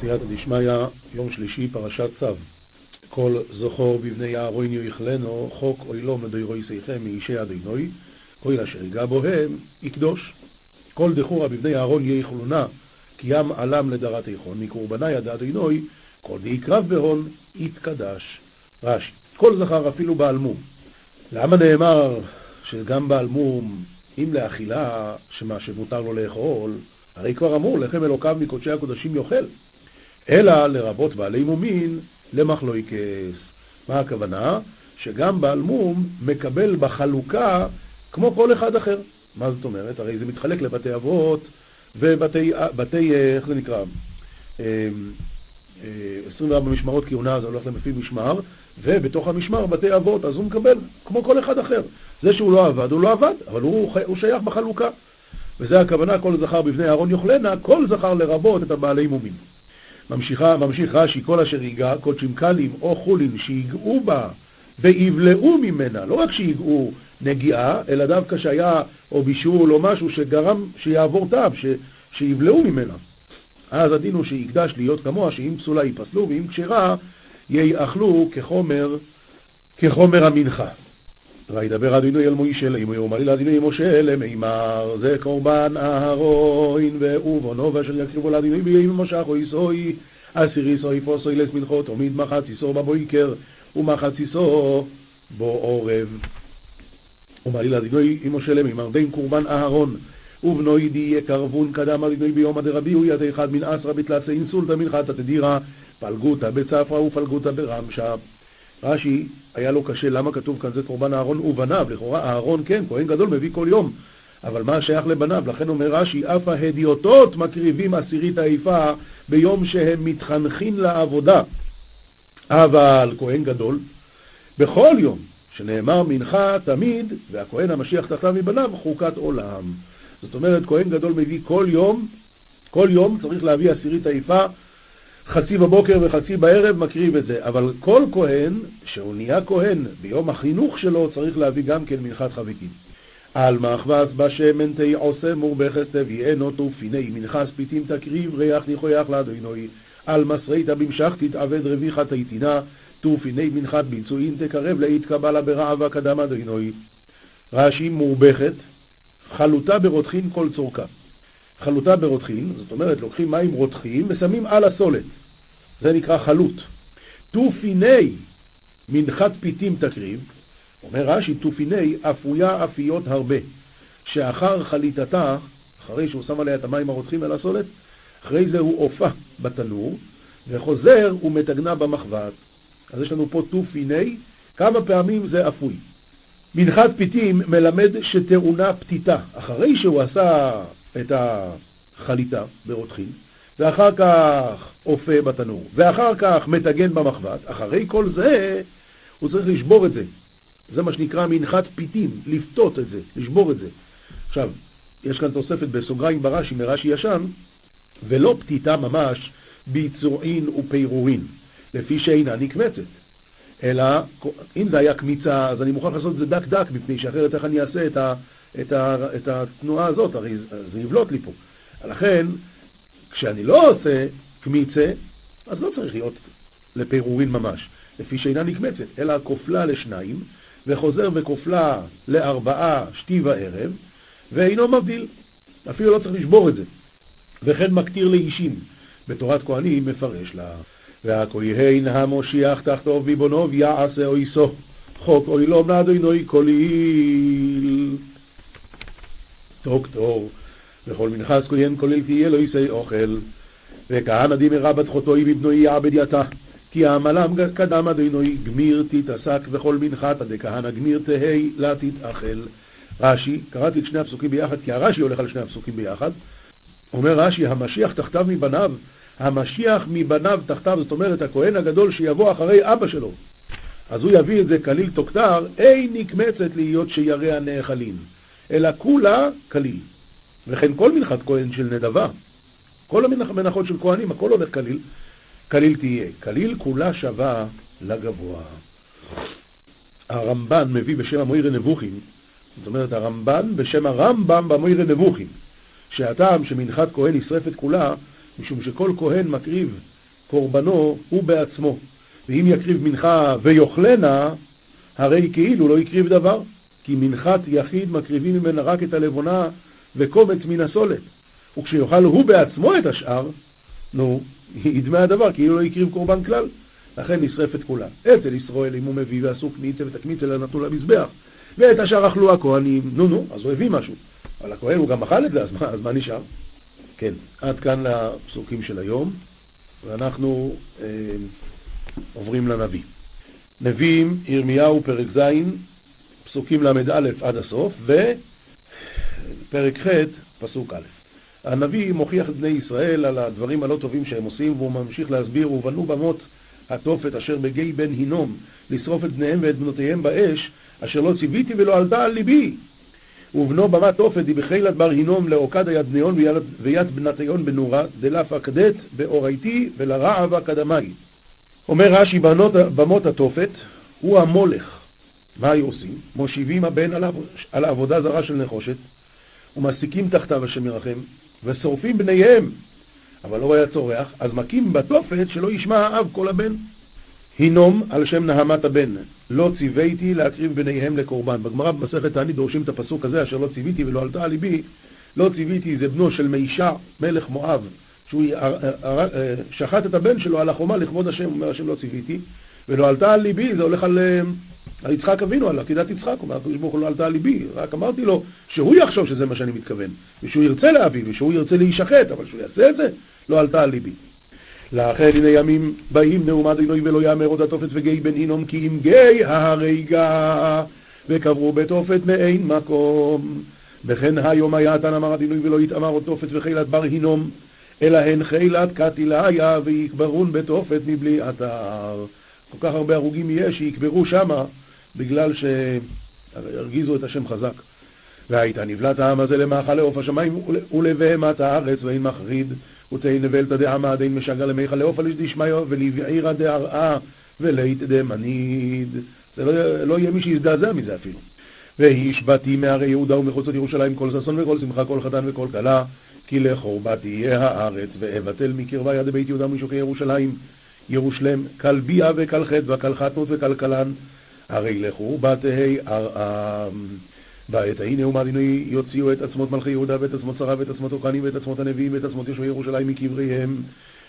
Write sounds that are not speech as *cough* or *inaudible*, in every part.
סייעתא דשמיא, יום שלישי, פרשת צו. כל זכור בבני אהרון יכלנו, חוק אוי לא מדוירו יסייכם מאישי אדינוי, אוי אשר ייגע בוהם, יקדוש. כל דחורה בבני אהרון יכלונה, כי ים עלם לדרת איכון, מקורבני עד אדינוי, כל דיקרב בהון, יתקדש. רש"י, כל זכר אפילו בעל מום. למה נאמר שגם בעל מום, אם לאכילה, שמה שמותר לו לאכול, הרי כבר אמור, לחם אלוקיו מקודשי הקודשים יאכל. אלא לרבות בעלי מומין למחלויקס. מה הכוונה? שגם בעל מום מקבל בחלוקה כמו כל אחד אחר. מה זאת אומרת? הרי זה מתחלק לבתי אבות ובתי, בתי, איך זה נקרא? 24 אמ, אה, משמרות כהונה זה הולך להם לפי משמר, ובתוך המשמר בתי אבות, אז הוא מקבל כמו כל אחד אחר. זה שהוא לא עבד, הוא לא עבד, אבל הוא, הוא שייך בחלוקה. וזה הכוונה, כל זכר בבני אהרון יאכלנה, כל זכר לרבות את הבעלי מומים. ממשיכה, ממשיך רש"י, כל אשר ייגע, כל צ'ימקלים או חולין שיגעו בה ויבלעו ממנה, לא רק שיגעו נגיעה, אלא דווקא שהיה או בישול או משהו שגרם שיעבור טעם, שיבלעו ממנה. אז הדין הוא שיקדש להיות כמוה, שאם פסולה ייפסלו ואם כשרה יאכלו כחומר, כחומר המנחה. וידבר אדינוי אל מוישה לאמו יאמר לי לאדינוי משה למימר זה קורבן אהרון ואובונו ואשר יקריבו לאדינוי בימים משך או יסוי אסירי סוי פוסוי לס מלכות עמיד מחציסו בבויקר ומחציסו בו עורב. אומר לי לאדינוי משה למימר בין קורבן אהרון ובנוי די יקרבון קדם אדינוי ביום הדרבי הוא יד אחד מן אסרא בתלסי אינסולתא מנחתא תדירא פלגותא בצפרא ופלגותא ברמשה רש"י, היה לו קשה, למה כתוב כאן זה קורבן אהרון ובניו? לכאורה אהרון כן, כהן גדול מביא כל יום, אבל מה שייך לבניו? לכן אומר רש"י, אף ההדיוטות מקריבים עשירית העיפה ביום שהם מתחנכים לעבודה. אבל כהן גדול, בכל יום שנאמר מנחה תמיד, והכהן המשיח תחתיו מבניו, חוקת עולם. זאת אומרת, כהן גדול מביא כל יום, כל יום צריך להביא עשירית העיפה חצי בבוקר וחצי בערב מקריב את זה, אבל כל כהן, שהוא נהיה כהן ביום החינוך שלו, צריך להביא גם כן מנחת חביתים. על מחבס בשמן תהי עושה מורבכת תביאנו תופיני מנחס פיתים תקריב ריח ניחויח לאדינוי על מסריתא במשך תתעבד רביחה תיתינה תופיני מנחת ביצועין תקרב לאית קבלה ברעבה קדם אדינוי רש"י מורבכת חלוטה ברותחין כל צורכה חלוטה ברותחין, זאת אומרת לוקחים מים רותחים ושמים על הסולת זה נקרא חלוט. תופיני מנחת פיתים תקריב, אומר רש"י, תופיני אפויה אפיות הרבה, שאחר חליטתה, אחרי שהוא שם עליה את המים הרותחים על הסולת, אחרי זה הוא עופה בתנור, וחוזר ומתגנה במחבת. אז יש לנו פה תופיני, כמה פעמים זה אפוי. מנחת פיתים מלמד שטעונה פתיתה. אחרי שהוא עשה את החליטה ברותחין, ואחר כך אופה בתנור, ואחר כך מטגן במחבת, אחרי כל זה הוא צריך לשבור את זה. זה מה שנקרא מנחת פיתים, לפתות את זה, לשבור את זה. עכשיו, יש כאן תוספת בסוגריים ברש"י, מרש"י ישן, ולא פתיתה ממש ביצועין ופירורין, לפי שאינה נקמצת. אלא, אם זה היה קמיצה, אז אני מוכרח לעשות את זה דק דק, מפני שאחרת איך אני אעשה את, ה, את, ה, את התנועה הזאת, הרי זה יבלוט לי פה. לכן, כשאני לא עושה קמיצה, אז לא צריך להיות לפירורין ממש, לפי שאינה נקמצת, אלא כופלה לשניים, וחוזר וכופלה לארבעה שתי וערב, ואינו מבדיל, אפילו לא צריך לשבור את זה. וכן מקטיר לאישים, בתורת כהנים מפרש לה. והכהן המושיח תחתו ויבונוב יעשה אויסו, חוק אוי לא נדינוי כליל. דוקטור, וכל מנחס כהן כולל תהיה לו יסי אוכל. וכהנא דימרה בת חוטוי בבנוי יעבד יתה. כי העמלם קדם אדינוי גמיר תתעסק וכל מנחתא דכהנא גמיר תהי לה תתאכל. רש"י, קראתי את שני הפסוקים ביחד, כי הרש"י הולך על שני הפסוקים ביחד. אומר רש"י, המשיח תחתיו מבניו, המשיח מבניו תחתיו, זאת אומרת, הכהן הגדול שיבוא אחרי אבא שלו. אז הוא יביא את זה כליל תוקתר, אין נקמצת להיות שירע נאכלים, אלא כולה כליל. וכן כל מנחת כהן של נדבה, כל המנחות של כהנים, הכל הולך כליל, כליל תהיה. כליל כולה שווה לגבוה. הרמב"ן מביא בשם המוירי נבוכים, זאת אומרת הרמב"ן בשם הרמב"ם במוירי נבוכים, שהטעם שמנחת כהן נשרפת כולה, משום שכל כהן מקריב קורבנו הוא בעצמו, ואם יקריב מנחה ויאכלנה, הרי כאילו לא הקריב דבר, כי מנחת יחיד מקריבים ממנה רק את הלבונה וקומץ מן הסולת, וכשיאכל הוא בעצמו את השאר, נו, ידמה הדבר, כאילו לא הקריב קורבן כלל. לכן נשרפת כולה. אצל ישראל אם הוא מביא ועשו ואת הקמיצה נתנו למזבח, ואת השאר אכלו הכהנים, נו נו, אז הוא הביא משהו. אבל הכהן הוא גם אכל את זה, אז מה, אז מה נשאר? כן, עד כאן לפסוקים של היום, ואנחנו אה, עוברים לנביא. נביאים, ירמיהו, פרק ז', פסוקים ל"א עד הסוף, ופרק ח', פסוק א'. הנביא מוכיח את בני ישראל על הדברים הלא טובים שהם עושים, והוא ממשיך להסביר, ובנו במות התופת אשר בגיא בן הינום, לשרוף את בניהם ואת בנותיהם באש, אשר לא ציוויתי ולא עלתה על ליבי. ובנו במת תופת דיבחילת בר הינום לעוקד היד בניון ויד בנתיון בנורה, דלף אקדת באורייתי ולרעב אקדמי. אומר רש"י, במות התופת הוא המולך. מה היו עושים? מושיבים הבן על העבודה זרה של נחושת, ומעסיקים תחתיו השם ירחם, ושורפים בניהם, אבל לא היה צורח, אז מכים בתופת שלא ישמע האב כל הבן. הינום על שם נהמת הבן, לא ציוויתי להקריב בניהם לקורבן. בגמרא במסכת תענית דורשים את הפסוק הזה, אשר לא ציוויתי ולא עלתה על ליבי, לא ציוויתי זה בנו של מישה, מלך מואב, שהוא שחט את הבן שלו על החומה לכבוד השם, אומר השם לא ציוויתי, ולא עלתה על ליבי, זה הולך על, על יצחק אבינו, על עקידת יצחק, אומר הקדוש ברוך הוא לא עלתה על ליבי, רק אמרתי לו שהוא יחשוב שזה מה שאני מתכוון, ושהוא ירצה להביא, ושהוא ירצה להישחט, אבל שהוא יעשה את זה, לא עלתה על ליבי. לאחר הנה ימים באים נאומת אלוהים ולא יאמר עוד התופת וגיא בן הינום כי אם גיא ההריגה וקברו בתופת מאין מקום. וכן היום היה תנא אמר הדינוי ולא יתאמר עוד תופת וחילת בר הינום אלא הן חילת קטיליה ויקברון בתופת מבלי אתר. כל כך הרבה הרוגים יש שיקברו שמה בגלל שהרגיזו את השם חזק. והייתה נבלת העם הזה למאכל לעוף השמיים ולבהמת הארץ ואין מחריד ותהי נבלתא דעמא דין משגר למיכה לעוף על איש דשמיא ולבעירא דהרעה ולית דמניד. זה לא, לא יהיה מי שיזדעזע מזה אפילו. והשבתי מהרי יהודה ומחוצות ירושלים כל ששון וכל שמחה כל חתן וכל כלה כי לחורבה תהיה הארץ ואבטל מקרבה יד בית יהודה ומשוקי ירושלים ירושלם כלביה וכלחת וכלחתנות וכלכלן הרי לחורבה תהי ארעם בעת ההיא נאום אדינוי יוציאו את עצמות מלכי יהודה ואת עצמות שרה ואת עצמות אוקנים ואת עצמות הנביאים ואת עצמות יושבי ירושלים מקבריהם.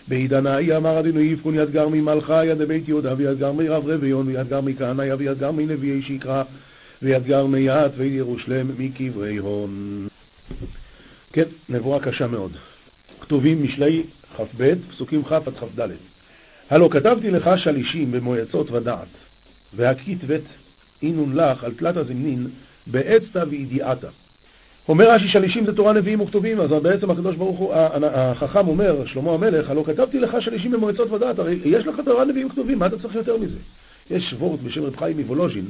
בעידן ההיא אמר אדינוי יבכון יד גר ממלכה יד בית יהודה ויד גר מרב רביון ויד גר מכהניה ויד גר מנביאי שיקרא ויד גר מיעט ויד ירושלם מקברי הון. כן, נבואה קשה מאוד. כתובים משלי כ"ב, פסוקים כ' עד כ"ד. הלא כתבתי לך שלישים במועצות ודעת, והכתבת אינון לך על תלת הזמנין בעצתא וידיעתא. אומר רש"י שלישים זה תורה נביאים וכתובים, אז בעצם הקדוש ברוך הוא, החכם אומר, שלמה המלך, הלא כתבתי לך שלישים במועצות ודעת, הרי יש לך תורה נביאים וכתובים, מה אתה צריך יותר מזה? יש וורט בשם רב חיים מוולוז'ין,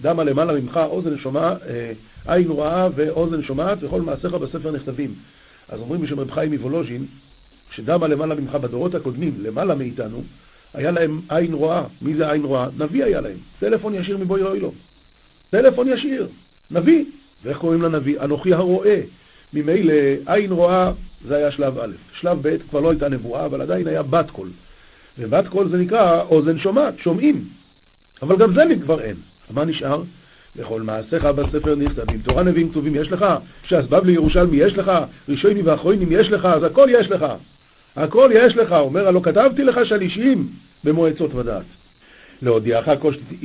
דמה למעלה ממך, אוזן שומע, אה, עין רואה ואוזן שומעת, וכל מעשיך בספר נכתבים. אז אומרים בשם רב חיים מוולוז'ין, שדע מה למעלה ממך בדורות הקודמים, למעלה מאיתנו, היה להם עין רואה. מי זה עין רואה? נביא היה להם. טלפון ישיר מבורא עולם. טלפון ישיר. נביא. ואיך קוראים לנביא? אנוכי הרואה. ממילא עין רואה זה היה שלב א'. שלב ב' כבר לא הייתה נבואה, אבל עדיין היה בת קול. ובת קול זה נקרא אוזן שומעת, שומעים. אבל גם זה כבר אין. מה נשאר? לכל מעשיך בספר נכתבים. תורה נביאים כתובים יש לך, ש"ס בבלי ירושלמי יש לך, ראשונים ואחרונים יש לך, אז הכל יש לך. הכל יש לך. אומר, הלא כתבתי לך שלישים במועצות ודעת. להודיעך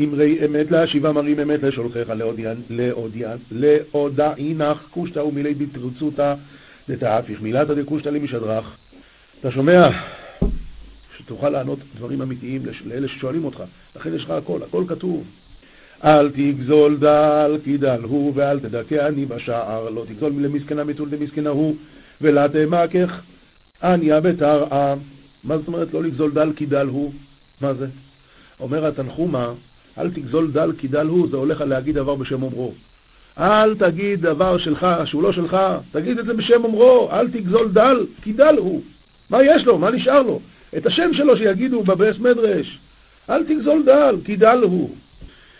אמרי אמת להשיבה מרים אמת לשולחיך להודעינך קושטא ומילי בתרצותא דתהפיך מילתא דקושטא למשדרך. אתה שומע? שתוכל לענות דברים אמיתיים לאלה ששואלים אותך. לכן יש לך הכל, הכל כתוב. אל תגזול דל כי דל הוא ואל תדכא אני בשער לא תגזול למסכנה מטול דמסכנה הוא ולה תמקך עניה בתרעה. מה זאת אומרת לא לגזול דל כי דל הוא? מה זה? אומר התנחומה, אל תגזול דל כי דל הוא, זה הולך להגיד דבר בשם אומרו. אל תגיד דבר שלך שהוא לא שלך, תגיד את זה בשם אומרו, אל תגזול דל כי דל הוא. מה יש לו? מה נשאר לו? את השם שלו שיגידו בברס מדרש. אל תגזול דל כי דל הוא.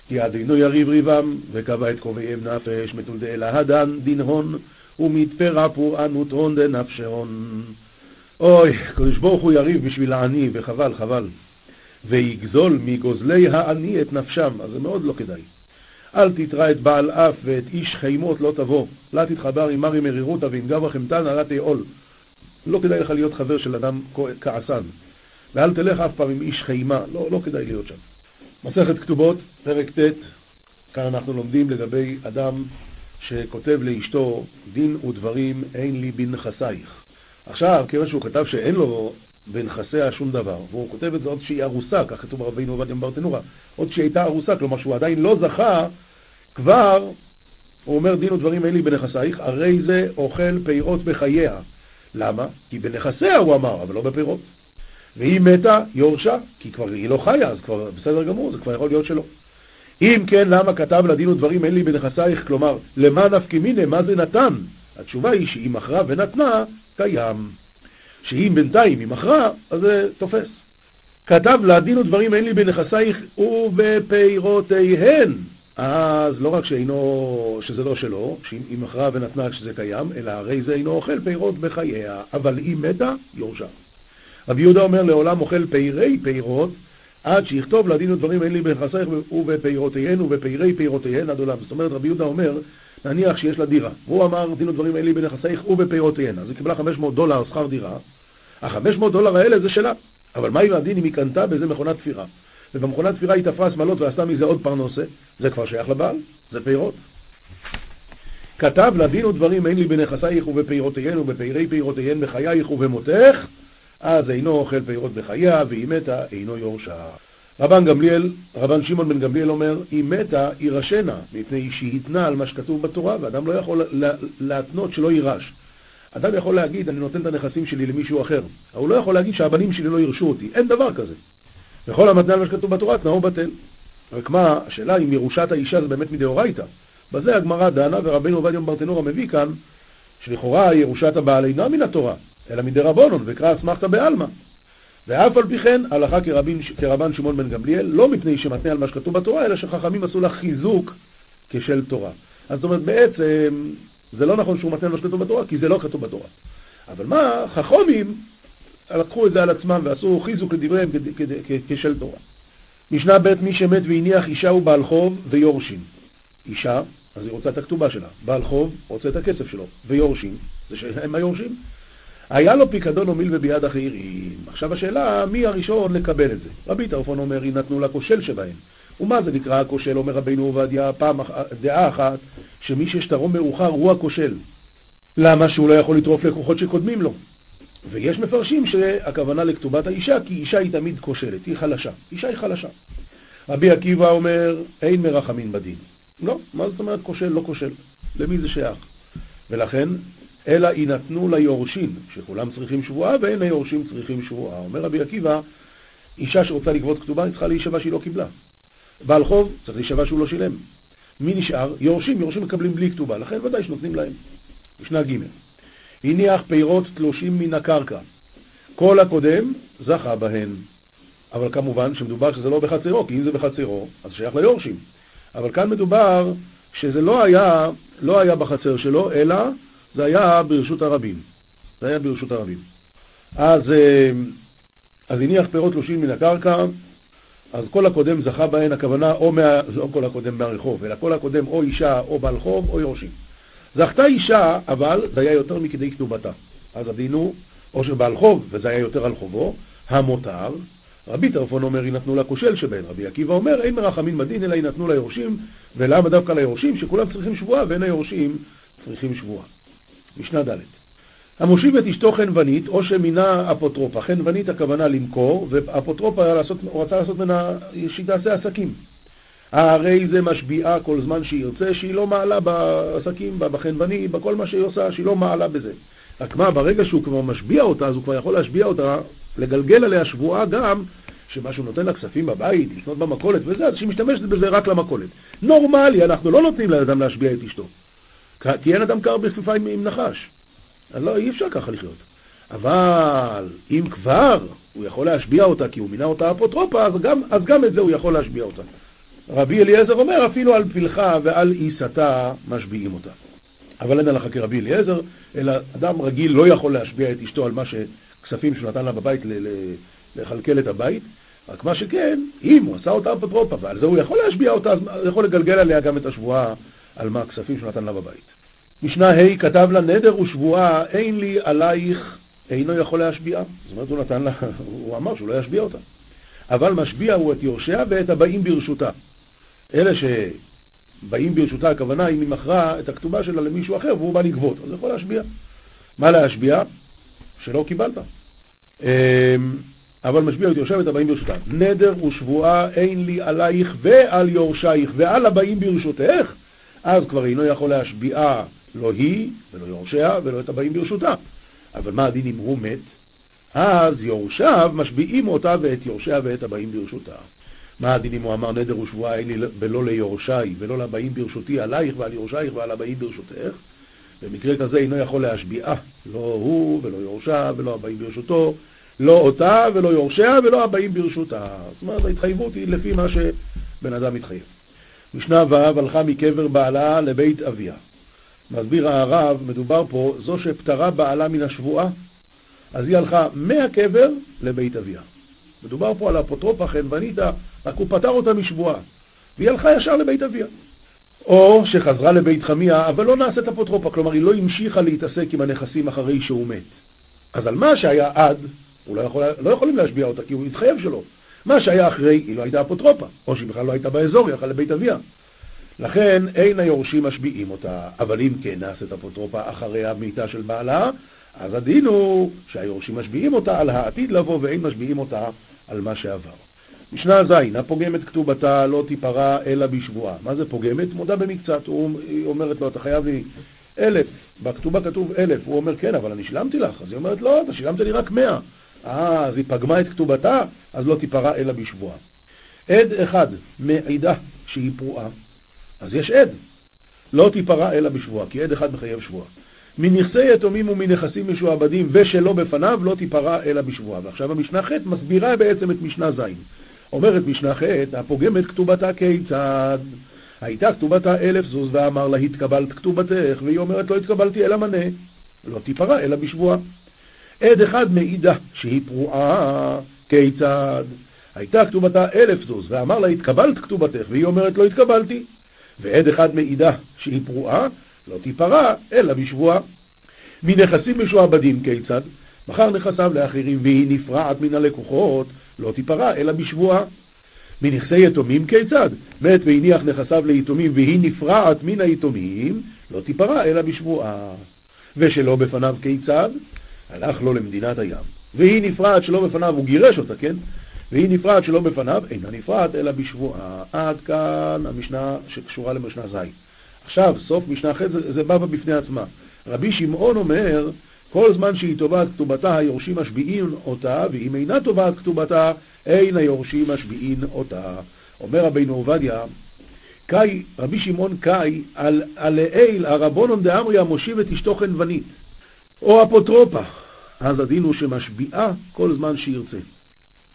כי אדינו יריב ריבם, וקבע את קובעיהם נפש, מתולדה אלא הדן דין הון, ומתפרה פורענות הון דנפשהון. אוי, קדוש ברוך הוא יריב בשביל העני, וחבל, חבל. ויגזול מגוזלי העני את נפשם, אז זה מאוד לא כדאי. אל תתרא את בעל אף ואת איש חימות לא תבוא. לא תתחבר עם מרי מרירותא ועם גברא חמתנא לא תאול. לא כדאי לך להיות חבר של אדם כעסן. ואל תלך אף פעם עם איש חימה, לא, לא כדאי להיות שם. מסכת כתובות, פרק ט', כאן אנחנו לומדים לגבי אדם שכותב לאשתו דין ודברים אין לי בנכסייך. עכשיו, כיוון שהוא כתב שאין לו בנכסיה שום דבר, והוא כותב את זה עוד שהיא ארוסה, כך כתוב רבינו עובדיה ברטנורה, עוד שהיא הייתה ארוסה, כלומר שהוא עדיין לא זכה, כבר הוא אומר דין ודברים אין לי בנכסייך, הרי זה אוכל פירות בחייה. למה? כי בנכסיה הוא אמר, אבל לא בפירות. והיא מתה, יורשה, כי כבר היא לא חיה, אז כבר בסדר גמור, זה כבר יכול להיות שלא. אם כן, למה כתב לדין ודברים אין לי בנכסייך? כלומר, למה נפקי מיני, מה זה נתן? התשובה היא שהיא מכרה ונתנה, קיים. שאם בינתיים היא מכרה, אז זה תופס. כתב לה דין ודברים אין לי בנכסייך ובפירותיהן. אז לא רק שאינו, שזה לא שלו, שהיא מכרה ונתנה שזה קיים, אלא הרי זה אינו אוכל פירות בחייה, אבל אם מתה, יורשה. רבי יהודה אומר לעולם אוכל פירי פירות, עד שיכתוב לדין ודברים אין לי בנכסייך ובפירותיהן ובפירי פירותיהן עד עולם. זאת אומרת, רבי יהודה אומר, נניח שיש לה דירה, והוא אמר דין ודברים אין לי בנכסייך ובפירותיהן, אז היא קיבלה 500 דולר שכר דירה, ה-500 דולר האלה זה שלה, אבל מה עם הדין אם היא קנתה באיזה מכונת תפירה? ובמכונת תפירה היא תפרה שמלות ועשתה מזה עוד פרנוסה, זה כבר שייך לבעל, זה פירות. כתב לדין ודברים אין לי בנכסייך ובפירותיהן ובפירי פירותיהן בחייך ובמותך, אז אינו אוכל פירות בחייה, והיא מתה, אינו יורשה. רבן גמליאל, רבן שמעון בן גמליאל אומר, היא מתה, יירשנה, מפני שהיא התנה על מה שכתוב בתורה, ואדם לא יכול להתנות שלא יירש. אדם יכול להגיד, אני נותן את הנכסים שלי למישהו אחר, אבל הוא לא יכול להגיד שהבנים שלי לא ירשו אותי, אין דבר כזה. וכל המתנה על מה שכתוב בתורה, תנאו בטל. רק מה, השאלה אם ירושת האישה זה באמת מדאורייתא. בזה הגמרא דנה, ורבינו עובדיה ברטנורה מביא כאן, שלכאורה ירושת הבעל אינה מן התורה, אלא מדי רבונון, וקרא אסמכתא בעלמא. ואף על פי כן, הלכה כרבין, כרבן שמעון בן גמליאל, לא מפני שמתנה על מה שכתוב בתורה, אלא שחכמים עשו לה חיזוק כשל תורה. אז זאת אומרת, בעצם, זה לא נכון שהוא מתנה על מה שכתוב בתורה, כי זה לא כתוב בתורה. אבל מה, חכומים לקחו את זה על עצמם ועשו חיזוק לדבריהם כשל תורה. משנה ב' מי שמת והניח אישה הוא בעל חוב ויורשים. אישה, אז היא רוצה את הכתובה שלה. בעל חוב רוצה את הכסף שלו. ויורשים, זה שהם היורשים. היה לו פיקדון או מילווה ביד אחרים. עכשיו השאלה, מי הראשון לקבל את זה? רבי טרפון אומר, יינתנו לכושל שבהם. ומה זה נקרא הכושל, אומר רבינו עובדיה, פעם דעה אחת, שמי ששטרו מאוחר הוא הכושל. למה שהוא לא יכול לטרוף לקוחות שקודמים לו? ויש מפרשים שהכוונה לכתובת האישה, כי אישה היא תמיד כושלת, היא חלשה. אישה היא חלשה. רבי עקיבא אומר, אין מרחמין בדין. לא, מה זאת אומרת כושל, לא כושל? למי זה שייך? ולכן אלא יינתנו ליורשים, שכולם צריכים שבועה ואין היורשים צריכים שבועה. אומר רבי עקיבא, אישה שרוצה לגבות כתובה, היא צריכה להישבע שהיא לא קיבלה. בעל חוב צריך להישבע שהוא לא שילם. מי נשאר? יורשים, יורשים מקבלים בלי כתובה, לכן ודאי שנותנים להם. משנה ג' הניח פירות תלושים מן הקרקע. כל הקודם זכה בהן. אבל כמובן שמדובר שזה לא בחצרו, כי אם זה בחצרו, אז שייך ליורשים. אבל כאן מדובר שזה לא היה, לא היה בחצר שלו, אלא זה היה ברשות הרבים. זה היה ברשות הרבים. אז, אה, אז הניח פירות תלושים מן הקרקע, אז כל הקודם זכה בהן, הכוונה, או מה... לא כל הקודם מהרחוב, אלא כל הקודם או אישה או בעל חוב או יורשים. זכתה אישה, אבל זה היה יותר מכדי כתובתה. אז הדין הוא, או שבעל חוב, וזה היה יותר על חובו, המותר. רבי טרפון אומר, יינתנו לכושל שבהן. רבי עקיבא אומר, אין מרחמים בדין, אלא יינתנו ליורשים. ולמה דווקא ליורשים? שכולם צריכים שבועה, ואין היורשים צריכים שבועה. משנה ד' המושיב את אשתו חנוונית, או שמינה אפוטרופה. חנוונית הכוונה למכור, ואפוטרופה לעשות, רצה לעשות ממנה שהיא תעשה עסקים. הרי זה משביעה כל זמן שהיא ירצה, שהיא לא מעלה בעסקים, בחנווני, בכל מה שהיא עושה, שהיא לא מעלה בזה. רק מה, ברגע שהוא כבר משביע אותה, אז הוא כבר יכול להשביע אותה, לגלגל עליה שבועה גם, שמה שהוא נותן לה כספים בבית, לקנות במכולת וזה, אז שהיא משתמשת בזה רק למכולת. נורמלי, אנחנו לא נותנים לאדם להשביע את אשתו. כי אין אדם קר בכפיפה עם, עם נחש. לא, אי אפשר ככה לחיות. אבל אם כבר הוא יכול להשביע אותה כי הוא מינה אותה אפוטרופה, אז גם, אז גם את זה הוא יכול להשביע אותה. רבי אליעזר אומר, אפילו על פלחה ועל עיסתה משביעים אותה. אבל אין הלכה כרבי אליעזר, אלא אדם רגיל לא יכול להשביע את אשתו על מה הכספים שהוא נתן לה בבית לכלכל את הבית, רק מה שכן, אם הוא עשה אותה אפוטרופה, ועל זה הוא יכול להשביע אותה, אז הוא יכול לגלגל עליה גם את השבועה על מה הכספים שהוא נתן לה בבית. משנה ה' כתב לה נדר ושבועה, אין לי עלייך, אינו יכול להשביעה. זאת אומרת, הוא נתן לה, הוא אמר שהוא לא ישביע אותה. אבל משביע הוא את יורשיה ואת הבאים ברשותה. אלה שבאים ברשותה, הכוונה אם היא מכרה את הכתובה שלה למישהו אחר והוא בא לגבות, אז יכול להשביע. מה להשביע? שלא קיבלת. אמ, אבל משביע את יורשיה ואת הבאים ברשותה. נדר ושבועה אין לי עלייך ועל יורשייך ועל הבאים ברשותך, אז כבר אינו יכול להשביעה לא היא ולא יורשיה ולא את הבאים ברשותה. אבל מה הדין אם הוא מת? אז יורשיו משביעים אותה ואת יורשיה ואת הבאים ברשותה. מה הדין אם הוא אמר נדר ושבועה אין לי ולא ליורשי ולא לבאים ברשותי עלייך ועל יורשייך ועל הבאים ברשותך? במקרה כזה אינו יכול להשביעה, לא הוא ולא יורשיו ולא הבאים ברשותו, לא אותה ולא יורשיה ולא הבאים ברשותה. זאת אומרת, ההתחייבות היא לפי מה שבן אדם מתחייב. משנה ו' הלכה מקבר בעלה לבית אביה. מסביר הרב, מדובר פה, זו שפטרה בעלה מן השבועה, אז היא הלכה מהקבר לבית אביה. מדובר פה על אפוטרופה חנווניתא, רק הוא פטר אותה משבועה, והיא הלכה ישר לבית אביה. או שחזרה לבית חמיה, אבל לא נעשית אפוטרופה, כלומר היא לא המשיכה להתעסק עם הנכסים אחרי שהוא מת. אז על מה שהיה עד, הוא לא, יכול, לא יכולים להשביע אותה, כי הוא התחייב שלו. מה שהיה אחרי, היא לא הייתה אפוטרופה, או שהיא בכלל לא הייתה באזור, היא הלכה לבית אביה. לכן אין היורשים משביעים אותה, אבל אם כן נעשית אפוטרופה אחרי המיטה של בעלה, אז הדין הוא שהיורשים משביעים אותה על העתיד לבוא ואין משביעים אותה על מה שעבר. משנה ז', הפוגמת כתובתה לא תיפרע אלא בשבועה. מה זה פוגמת? מודה במקצת. היא אומרת לו, אתה חייב לי אלף. בכתובה כתוב אלף. הוא אומר, כן, אבל אני שילמתי לך. אז היא אומרת, לא, אתה שילמת לי רק מאה. אה, אז היא פגמה את כתובתה, אז לא תיפרע אלא בשבועה. עד אחד מעידה שהיא פרועה, אז יש עד. לא תיפרע אלא בשבועה, כי עד אחד מחייב שבועה. מנכסי יתומים ומנכסים משועבדים ושלא בפניו לא תיפרע אלא בשבועה. ועכשיו המשנה ח' מסבירה בעצם את משנה ז'. אומרת משנה ח', הפוגמת כתובתה כיצד? הייתה כתובתה אלף זוז ואמר לה התקבלת כתובתך, והיא אומרת לא התקבלתי אלא מנה. לא תיפרע אלא בשבועה. עד אחד מעידה שהיא פרועה, כיצד? הייתה כתובתה אלף זוז, ואמר לה התקבלת כתובתך, והיא אומרת לא התקבלתי. ועד אחד מעידה שהיא פרועה, לא תיפרע, אלא בשבועה. מנכסים משועבדים כיצד? מכר נכסיו לאחרים והיא נפרעת מן הלקוחות, לא תיפרע, אלא בשבועה. מנכסי יתומים כיצד? מת והניח נכסיו ליתומים והיא נפרעת מן היתומים, לא תיפרע, אלא בשבועה. ושלא בפניו כיצד? הלך לו למדינת הים. והיא נפרעת שלא בפניו, הוא גירש אותה, כן? והיא נפרעת שלא בפניו, אינה נפרעת אלא בשבועה. עד כאן המשנה שקשורה למשנה ז'. עכשיו, סוף משנה ח' זה, זה בא בפני עצמה. רבי שמעון אומר, כל זמן שהיא תובעת כתובתה, היורשים משביעין אותה, ואם אינה תובעת כתובתה, אין היורשים משביעין אותה. אומר רבינו עובדיה, קאי, רבי שמעון קאי, על, על לעיל הרבונון דאמריה מושיב את אשתו חנוונית, או אפוטרופה, אז הדין הוא שמשביעה כל זמן שירצה.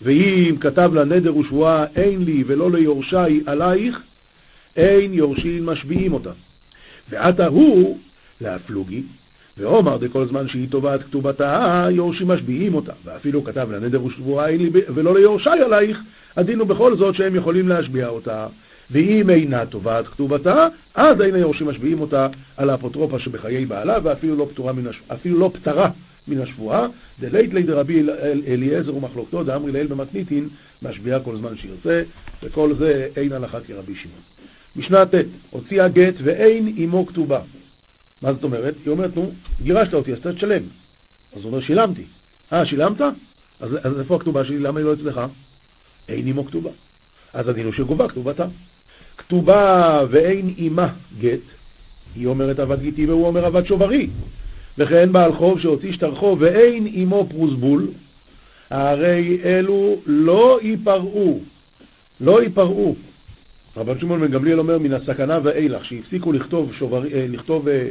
ואם כתב לה נדר ושבועה אין לי ולא ליורשי עלייך, אין יורשים משביעים אותה. ועתה הוא להפלוגי, ואומר דכל זמן שהיא תובעת כתובתה, יורשים משביעים אותה. ואפילו כתב לה נדר ושבועה אין לי ולא ליורשי עלייך, הדין הוא בכל זאת שהם יכולים להשביע אותה. ואם אינה תובעת כתובתה, אז אין היורשים משביעים אותה על האפוטרופה שבחיי בעלה, ואפילו לא מן הש... לא פטרה מן השבועה, דלית לי דרבי אליעזר ומחלוקתו, דאמרי לאל במתניתין, משביעה כל זמן שירצה, וכל זה אין הלכה כרבי שמעון. משנה ט', הוציאה גט ואין עמו כתובה. מה זאת אומרת? היא אומרת, נו, גירשת אותי, אז אתה תשלם. אז הוא אומר, שילמתי. אה, שילמת? אז, אז איפה הכתובה שלי? למה היא לא אצלך? אין עמו כתובה. אז הדין הוא שגובה כתובתה. כתובה ואין עימה גט, היא אומרת עבד גיטי והוא אומר עבד שוברי. וכן בעל חוב שהוציא שטר ואין עמו פרוסבול, הרי אלו לא ייפרעו, לא ייפרעו. רבן שמעון בן גמליאל אומר מן הסכנה ואילך, שהפסיקו לכתוב, שובר, אה, לכתוב אה,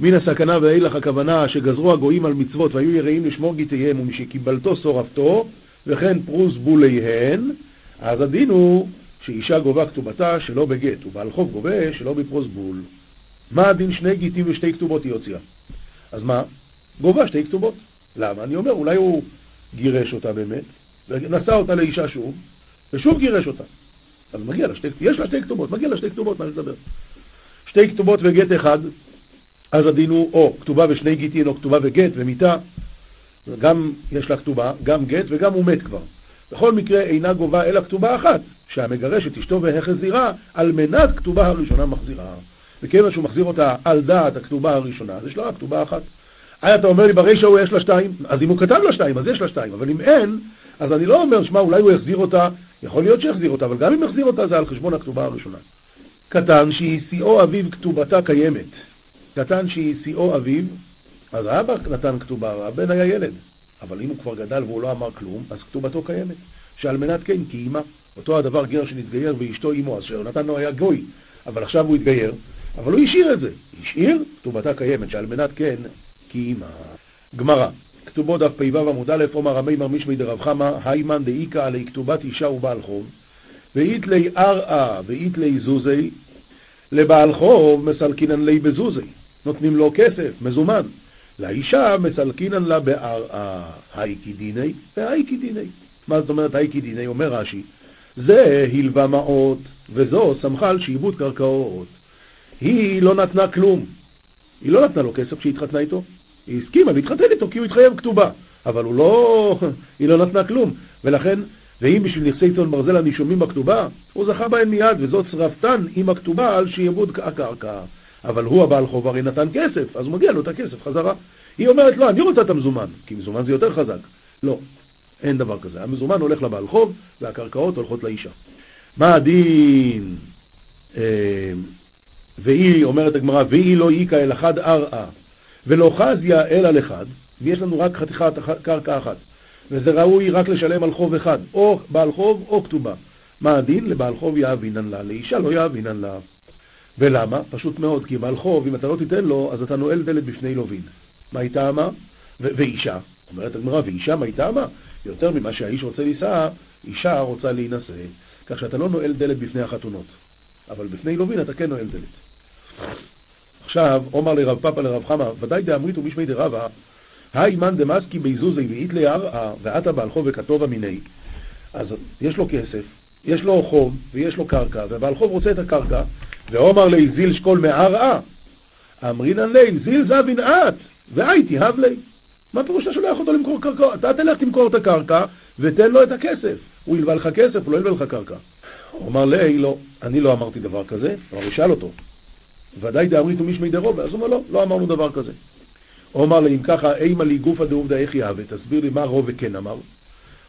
מן הסכנה ואילך הכוונה שגזרו הגויים על מצוות והיו יראים לשמור גיטיהם ומשקיבלתו שורפתו וכן פרוס בוליהן, אז הדין הוא שאישה גובה כתובתה שלא בגט ובעל חוב גובה שלא בפרוס בול. מה הדין שני גיטים ושתי כתובות היא הוציאה? אז מה? גובה שתי כתובות. למה? אני אומר, אולי הוא גירש אותה באמת, ונשא אותה לאישה שוב, ושוב גירש אותה. אז מגיע לה שתי, יש לה שתי כתובות, מגיע לה שתי כתובות, מה אני מדבר? שתי כתובות וגט אחד, אז הדין הוא או כתובה ושני גיטין, או כתובה וגט ומיתה, גם יש לה כתובה, גם גט וגם הוא מת כבר. בכל מקרה אינה גובה אלא כתובה אחת, שהמגרש את אשתו והחזירה, על מנת כתובה הראשונה מחזירה. וכיוון שהוא מחזיר אותה על דעת הכתובה הראשונה, אז יש לה רק כתובה אחת. היי, אתה אומר לי ברישא הוא יש לה שתיים, אז אם הוא כתב לה שתיים, אז יש לה שתיים, אבל אם אין, אז אני לא אומר, שמע, אולי הוא יחזיר אותה, יכול להיות שיחזיר אותה, אבל גם אם יחזיר אותה זה על חשבון הכתובה הראשונה. קטן שהיא שיאו אביו כתובתה קיימת. קטן שהיא שיאו אביו, אז האבא נתן כתובה, הבן היה ילד. אבל אם הוא כבר גדל והוא לא אמר כלום, אז כתובתו קיימת. שעל מנת כן, כי אימה, אותו הדבר גר שנתגייר ואשתו אימו, אז שיונתן לא היה גוי, אבל עכשיו הוא התגייר, אבל הוא השאיר את זה. השאיר, כתובתה קיימת, שעל מנת כן, כי אימה. גמרא, כתובו דף פ"ו עמוד א', עומר רמי מרמיש מי דרב חמא, היימן דאיכא עלי כתובת אישה ובעל חוב, ואיתלי ארעא ואיתלי זוזי, לבעל חוב מסלקינן לי בזוזי, נותנים לו כסף, מזומן. לאישה מסלקינן לה בארעא, הייקי דיני והייקי דיני. מה זאת אומרת הייקי דיני? אומר רש"י, זה הלווה מעות, וזו סמכה על שעבוד קרקעות. היא לא נתנה כלום. היא לא נתנה לו כסף כשהיא התחתנה איתו. היא הסכימה להתחתן איתו כי הוא התחייב כתובה. אבל הוא לא... *laughs* היא לא נתנה כלום. ולכן, ואם בשביל נכסי צאן ברזל הנישומים בכתובה, הוא זכה בהם מיד, וזאת שרפתן עם הכתובה על שעבוד הקרקע. אבל הוא הבעל חוב הרי נתן כסף, אז מגיע לו את הכסף חזרה. היא אומרת, לא, אני רוצה את המזומן, כי מזומן זה יותר חזק. לא, אין דבר כזה. המזומן הולך לבעל חוב, והקרקעות הולכות לאישה. מה הדין? והיא, אומרת הגמרא, והיא לא איכא אל אחד ארעא, ולא חזיה אלא לחד, ויש לנו רק חתיכת קרקע אחת, וזה ראוי רק לשלם על חוב אחד, או בעל חוב או כתובה. מה הדין? לבעל חוב יאבינן לה, לאישה לא יאבינן לה. ולמה? פשוט מאוד, כי בעל חוב, אם אתה לא תיתן לו, אז אתה נועל דלת בפני לווין. מה היא טעמה? ואישה. אומרת הגמרא, ואישה מה היא טעמה? יותר ממה שהאיש רוצה לישא, אישה רוצה להינשא. כך שאתה לא נועל דלת בפני החתונות. אבל בפני לווין אתה כן נועל דלת. עכשיו, אומר לרב פאפא לרב חמא, ודאי דאמריתו משמי דרבא, היי מן דמסקי ביזוזי ואית ליערא, ועתה חוב וכתובה מיני. אז יש לו כסף, יש לו חוב ויש לו קרקע, ובעל חוב רוצה את הקרקע, ואומר לי זיל שקול מערעא, אמרינן ליל, זיל זבין את, והייתי הב לי. מה פירוש שאתה שולח אותו למכור קרקע? אתה תלך תמכור את הקרקע ותן לו את הכסף. הוא ילווה לך כסף, הוא לא ילווה לך קרקע. הוא אמר לי, לא, אני לא אמרתי דבר כזה, אבל הוא שאל אותו. ודאי דאמריתו מישמי דרובה, אז הוא אומר לא, לא אמרנו דבר כזה. הוא אמר לי, אם ככה, אימה לי גופא דעובדא איך יהווה, תסביר לי מה רובה כן אמר.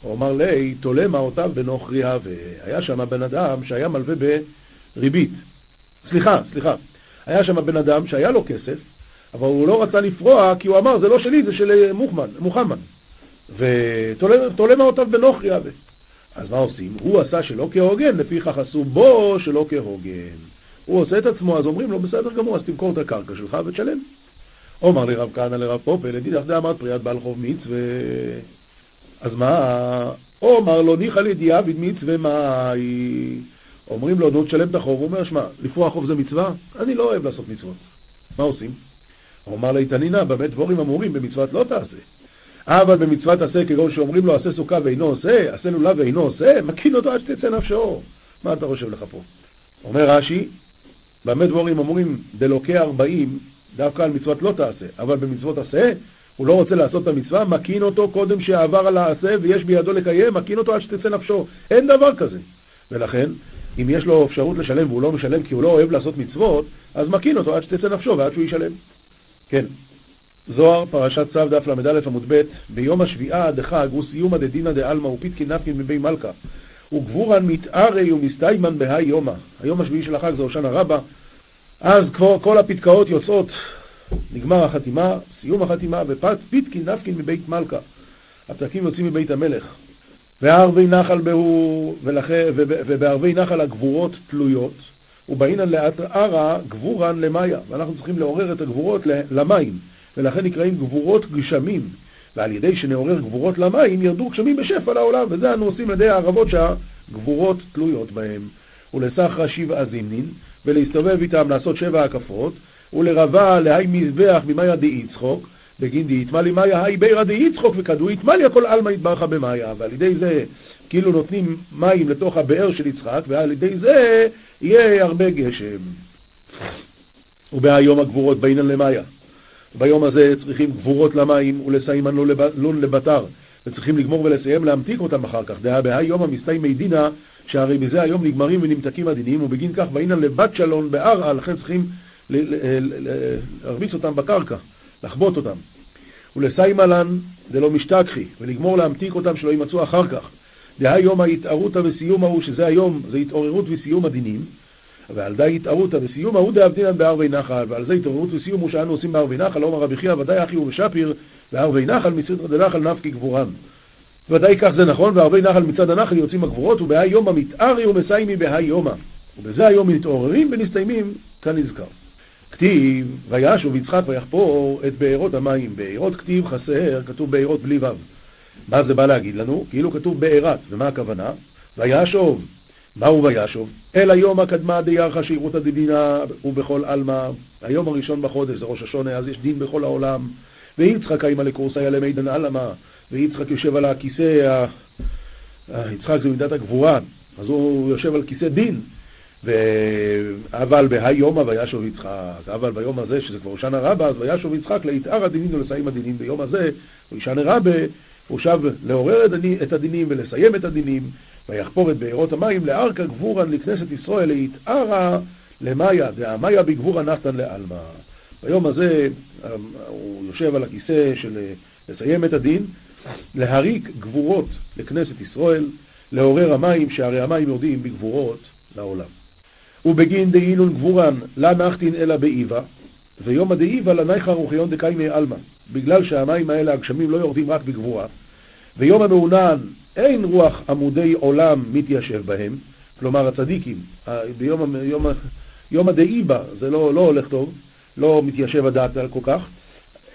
הוא אמר לי, תולה אותיו בנוכרי הווה. היה שם בן אדם שהיה מלווה בריבית. סליחה, סליחה. היה שם בן אדם שהיה לו כסף, אבל הוא לא רצה לפרוע כי הוא אמר, זה לא שלי, זה של מוחמד, מוחמד. ותולה מעותיו בנוכרי הווה. אז מה עושים? הוא עשה שלא כהוגן, לפיכך עשו בו שלא כהוגן. הוא עושה את עצמו, אז אומרים לו, בסדר גמור, אז תמכור את הקרקע שלך ותשלם. אומר לי רב כהנא לרב פופל, לדידך דאמרת פריאת בעל חוב מצווה. אז מה? אומר לו, ניחא לידיעה מצווה מה היא... אומרים לו, נו, תשלם את החוב. הוא אומר, שמע, לפרוע חוב זה מצווה? אני לא אוהב לעשות מצוות. מה עושים? הוא אמר ליתנינא, במה דבורים אמורים במצוות לא תעשה. אבל במצוות עשה, כגון שאומרים לו, עשה סוכה ואינו עושה, עשה לולב ואינו עושה, מקין אותו עד שתצא נפשו. מה אתה חושב לך פה? אומר רש"י, במה דבורים אומרים, דלוקי ארבעים, דווקא על מצוות לא תעשה, אבל במצוות עשה, הוא לא רוצה לעשות את המצווה, מקין אותו קודם שעבר על העשה ויש בידו לקיים, מקין אותו עד שתצא נפשו. אין דבר כזה. ולכן, אם יש לו אפשרות לשלם והוא לא משלם כי הוא לא אוהב לעשות מצוות, אז מקין אותו עד שתצא נפשו ועד שהוא ישלם. כן. זוהר, פרשת צו, דף ל"א עמוד ב', ביום השביעה דחג הוא סיומא דדינא דעלמא ופיתקין נפקין מבי מלכה וגבורן מתארי ומסתיימן בהאי יומא. היום השביעי של החג זה הושענא רבה, אז כבר כל הפתקאות יוצאות, נגמר החתימה, סיום החתימה, ופיתקין נפקין מבית מלכה. הפתקים יוצאים מבית המלך. וערבי נחל בהו, ובערבי נחל הגבורות תלויות, ובאינן לאט ערה גבורן למאיה. ואנחנו צריכים לעורר את הגבורות למים, ולכן נקראים גבורות גשמים. ועל ידי שנעורר גבורות למים, ירדו גשמים בשפע לעולם, וזה אנו עושים על ידי הערבות שהגבורות תלויות בהם. ולסחרא שבעה זימנין, ולהסתובב איתם לעשות שבע הקפות, ולרבה להי מזבח ממאיה די יצחוק, בגין די יתמלי מאיה היי בירא די יצחוק וכדו יתמלי הכל עלמא יתברך במאיה, ועל ידי זה כאילו נותנים מים לתוך הבאר של יצחק, ועל ידי זה יהיה הרבה גשם. ובהיום הגבורות בעניין למאיה. ביום הזה צריכים גבורות למים ולסיימן לון לבתר, וצריכים לגמור ולסיים להמתיק אותם אחר כך. דהה בהיום המסתיימי דינה, שהרי בזה היום נגמרים ונמתקים הדינים, ובגין כך בעניין לבת שלון בערעה, לכן צריכים להרביץ אותם בקרקע, לחבוט אותם. ולסיימלן דלא משתכחי, ולגמור להמתיק אותם שלא יימצאו אחר כך. דהיום ההתערותא וסיום ההוא, שזה היום, זה התעוררות וסיום הדינים, ועל די התערותא וסיום ההוא דאבדינן בערבי נחל, ועל זה התעוררות וסיום הוא שאנו עושים בערבי נחל, אומר רבי חייא ודאי אחי ובשפיר, בערבי נחל מצד דנחל נפקי גבורן. ודאי כך זה נכון, וערבי נחל מצד הנחל יוצאים הגבורות, ובהי יומא מתארי ומסיימי בהי יומא. ובזה היום מתעוררים ונסתיימים כנזכר. כתיב, וישוב יצחק ויחפור את בארות המים. בארות כתיב חסר, כתוב בארות בלי ו'. מה זה בא להגיד לנו? כאילו כתוב בארת, ומה הכוונה? וישוב, מהו וישוב? אל היום הקדמה דיירחה שירותא דדינה ובכל עלמא, היום הראשון בחודש, זה ראש השונה, אז יש דין בכל העולם. ויצחק האמא לקורסאי למידן עלמא, ויצחק יושב על הכיסא, יצחק זה מידת הגבורה, אז הוא יושב על כיסא דין. ו... אבל בהיומא וישוב יצחק, אבל ביום הזה, שזה כבר הושענא רבה, אז וישוב יצחק ליתאר הדינין ולסיים הדינין. ביום הזה, הושענא רבה, הוא שב לעורר את הדינים ולסיים את הדינים, ויחפור את בארות המים לארכה גבורן לכנסת ישראל ליתארה למאיה, דהמאיה בגבורה נחתן לעלמא. ביום הזה הוא יושב על הכיסא של לסיים את הדין, להריק גבורות לכנסת ישראל, לעורר המים, שהרי המים יורדים בגבורות לעולם. ובגין דאינון גבורן לה נחתין אלא באיבה, ויומא דאיבה לנייחא רוחיון דקיימי עלמא, בגלל שהמים האלה, הגשמים, לא יורדים רק בגבורה, ויום המעונן אין רוח עמודי עולם מתיישב בהם, כלומר הצדיקים, ביום יום, יום הדאיבה, זה לא, לא הולך טוב, לא מתיישב הדעת כל כך,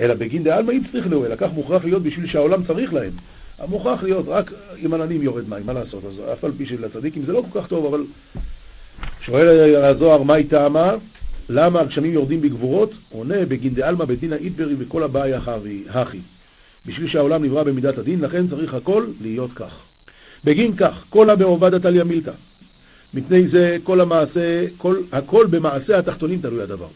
אלא בגין דעלמא יצריך לו, אלא כך מוכרח להיות בשביל שהעולם צריך להם. המוכרח להיות רק עם עננים יורד מים, מה לעשות? אז אף על פי שלצדיקים זה לא כל כך טוב, אבל שואל הזוהר, מהי טעמה? למה הגשמים יורדים בגבורות? עונה בגין דעלמא בדינא איתברי וכל הבעיה הכי. בשביל שהעולם נברא במידת הדין, לכן צריך הכל להיות כך. בגין כך, כל הבעובדא תליא מילתא. מפני זה כל המעשה, כל, הכל במעשה התחתונים תלוי הדבר.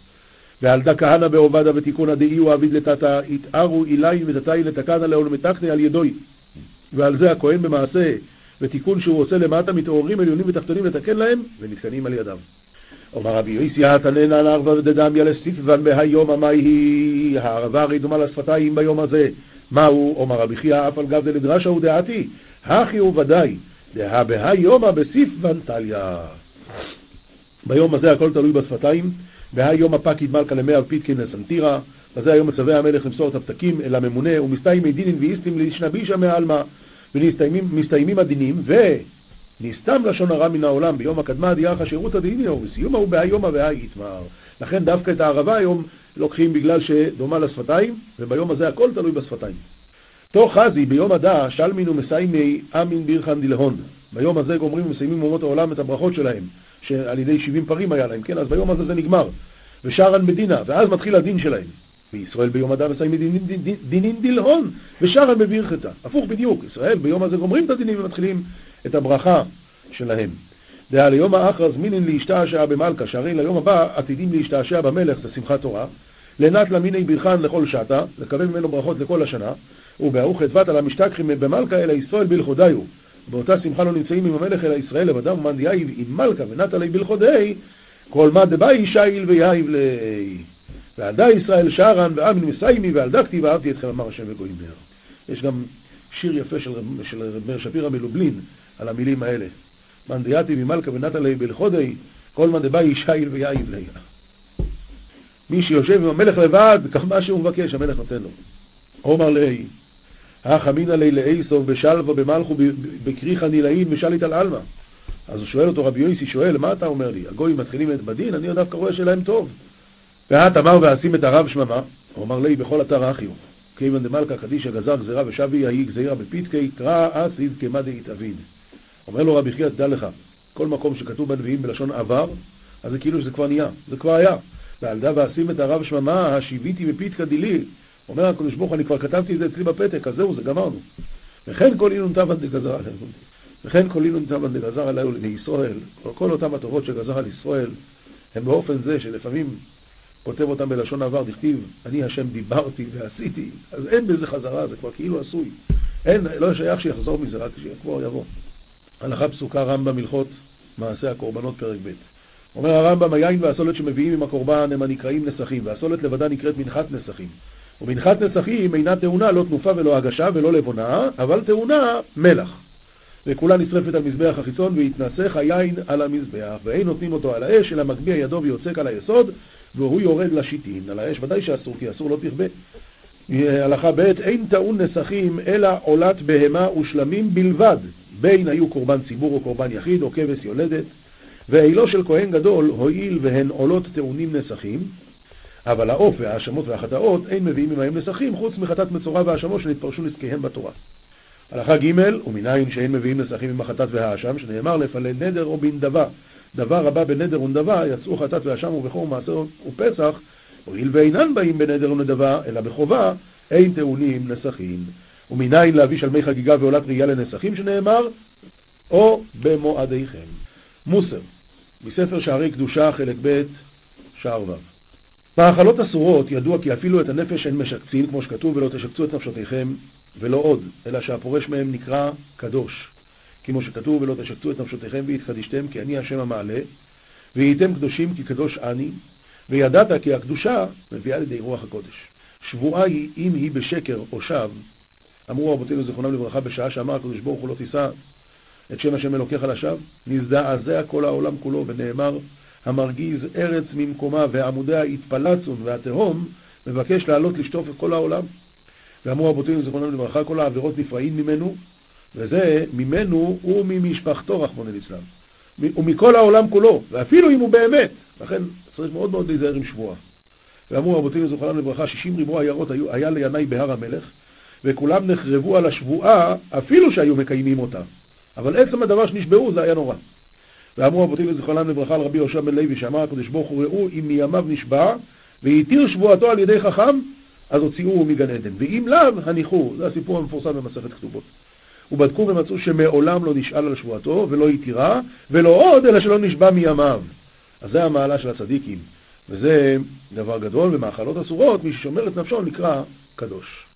ועל דה כהנא בעובדא ותיקונא דאי הוא עביד לטאטא, יתארו איליים ותתאי לתקנא לעולמתקנא על ידוי. ועל זה הכהן במעשה ותיקון שהוא עושה למטה מתעוררים עליונים ותחתונים לתקן להם ונתקנים על ידם. אומר רבי יויסי התנן ערבא דדמיה לסטיפבן בהיום המאי הערבה הרי דומה לשפתיים ביום הזה. מהו? אומר רבי חייא אף על גב דלדרשה הוא דעתי, הכי הוא ודאי, דהא בהיומא בסיפבן טליה. ביום הזה הכל תלוי בשפתיים, בהיומא פקיד מלכה למאה ופיתקין לסנטירה, בזה היום מצווה המלך למסור את הפתקים אל הממונה, ומסתיימי דינין ואיסטים לישנבישה מעלמא, ומסתיימים הדינים, ונסתם לשון הרע מן העולם ביום הקדמה דיאך שירות הדיני, ובסיום ההוא בהיומא והי יתמר. לכן דווקא את הערבה היום לוקחים בגלל שדומה לשפתיים, וביום הזה הכל תלוי בשפתיים. תוך חזי ביום הדא שלמין ומסיימי אמין בירחן דלהון. ביום הזה גומרים ומסיימים אומות העולם את הברכות שלהם, שעל ידי 70 פרים היה להם, כן? אז ביום הזה זה נגמר. ושרן בדינה, ואז מתחיל הדין שלהם. וישראל ביום הדא מסיימים דינין, דינין, דינין דלהון, ושרן בברכתה. הפוך בדיוק, ישראל ביום הזה גומרים את הדינים ומתחילים את הברכה שלהם. דעה ליום האחרא זמינין להשתעשע במלכה, שהרי ליום הבא עתידים להשתעשע במלך, זה שמחת תורה, לנת למיני ברכן לכל שתה, לקבל ממנו ברכות לכל השנה, ובארוך חדבת על המשתכחים במלכה אלא ישראל בלכודיו. באותה שמחה לא נמצאים עם המלך אלא ישראל לבדם ומאן דייב עם מלכה ונת עלי בלכודי, כל מה דבאי שייל ויהיב לי. ועדה ישראל שרן ואמין מסיימי ועל דקתי ואהבתי אתכם אמר השם וגויים. יש גם שיר יפה של, רב שפירא מלובלין על המילים האלה. מאן דייתי ממלכה ונת עלי בלכודי, כל מאן דבאי שייל ויהיב לי. מי שיושב עם המלך לבד, כך מה שהוא מבקש, המלך נותן לו. עומר לאי, אך אמינא לי לאיסוף בשלווה במלכו בקריחא נילאים ושליט על עלמא. אז הוא שואל אותו, רבי יויסי שואל, מה אתה אומר לי? הגויים מתחילים את בדין, אני דווקא רואה שלהם טוב. ואת אמר ואשים את הרב שממה, הוא אמר לי בכל אתר אחיו. כיוון דמלכה קדישא גזר גזירה ושבי יהי גזירה בפיתקי, קרא אסיד כמה דהתאבין. אומר לו רבי חייא, תדע לך, כל מקום שכתוב בנביאים בלשון עבר, אז זה כאילו שזה כבר נהיה, זה כבר היה. ועל דה ואשים את הרב שממה, השיביתי בפיתקא דילי, אומר הקדוש ברוך אני כבר כתבתי את זה אצלי בפתק, אז זהו, זה גמרנו. וכן כל אינון תבן דגזר. וכן כל אינון תבן דגזר עליהם לישראל, כל אותם הטובות שגזר על ישראל, הם באופן זה שלפעמים כותב אותם בלשון עבר, דכתיב, אני השם דיברתי ועשיתי, אז אין בזה חזרה, זה כבר כאילו עשוי. אין, לא שייך שיחזור מזה, רק שכבר יבוא. הלכה פסוקה רמב"ם הלכות מעשה הקורבנות פרק ב'. אומר הרמב"ם, היין והסולת שמביאים עם הקורבן הם הנקראים נסכים, והסולת לבדה נקראת מנחת נסכים. ומנחת נסכים אינה טעונה לא תנופה ולא הגשה ולא לבונה, אבל טעונה מלח. וכולה נשרפת על מזבח החיצון והתנסך היין על המזבח, ואין נותנים אותו על האש, אלא מגביה ידו ויוצק על היסוד, והוא יורד לשיטין. על האש ודאי שאסור, כי אסור לא תכבה. הלכה ב' אין טעון נסכים אלא עולת בהמה ושלמים בלבד, בין היו קורבן ציבור או קורבן יחיד או כבש יולדת, ואילו של כהן גדול הואיל והן עולות טעונים נסכים, אבל העוף וההאשמות והחטאות אין מביאים עמהם נסכים חוץ מחטאת מצורע והאשמות שנתפרשו נזקיהם בתורה. הלכה ג' ומנין שאין מביאים נסכים עם החטאת והאשם, שנאמר לפלל נדר או בנדבה. דבר הבא בנדר ונדבה, יצאו חטאת ואשם ובכור מעשר ופסח, הואיל ואינן באים בנדר ונדבה, אלא בחובה, אין טעונים נסכים. ומנין להביא שלמי חגיגה ועולת ראייה לנסכים, שנאמר, או במועדיכם. מוסר, מספר שערי קדושה, חלק ב', שער ו'. מאכלות אסורות ידוע כי אפילו את הנפש אין משקצין, כמו שכתוב, ולא תשקצו את נפשותיכם, ולא עוד, אלא שהפורש מהם נקרא קדוש. כמו שכתוב, ולא תשקצו את נפשותיכם והתקדישתם, כי אני השם המעלה, והייתם קדושים כי קדוש אני, וידעת כי הקדושה מביאה לידי רוח הקודש. שבועה היא, אם היא בשקר או שווא, אמרו רבותינו זיכרונם לברכה, בשעה שאמר הקדוש ברוך הוא לא תישא את שם השם אלוקיך לשווא, נזדעזע כל העולם כולו, ונאמר, המרגיז ארץ ממקומה ועמודיה יתפלצון והתהום, מבקש לעלות לשטוף את כל העולם. ואמרו רבותינו זיכרונם לברכה, כל העבירות נפרעים ממנו, וזה ממנו וממשפחתו, רחמונו ליצלן. ומכל העולם כולו, ואפילו אם הוא באמת. לכן צריך מאוד מאוד להיזהר עם שבועה. ואמרו רבותינו זיכרונם לברכה, שישים ריבוע עיירות היה לינאי בהר המלך, וכולם נחרבו על השבועה, אפילו שהיו מקיימים אותה. אבל עצם הדבר שנשבעו זה היה נורא. ואמרו רבותינו זיכרונם לברכה על רבי יהושע בן לוי, שאמר הקדוש ברוך הוא, ראו אם מימיו נשבע, והתיר שבועתו על ידי חכם, אז הוציאוהו מגן עדן. ואם לאו, הניחו. זה הסיפור המפורסם במסכת כתובות. ובדקו ומצאו שמעולם לא נשאל על שבועתו, ולא התירה, ולא עוד, אלא שלא נשבע מימיו. אז זה המעלה של הצדיקים. וזה דבר גדול, ומאכלות אסורות, מי ששומר את נפשו נקרא קדוש.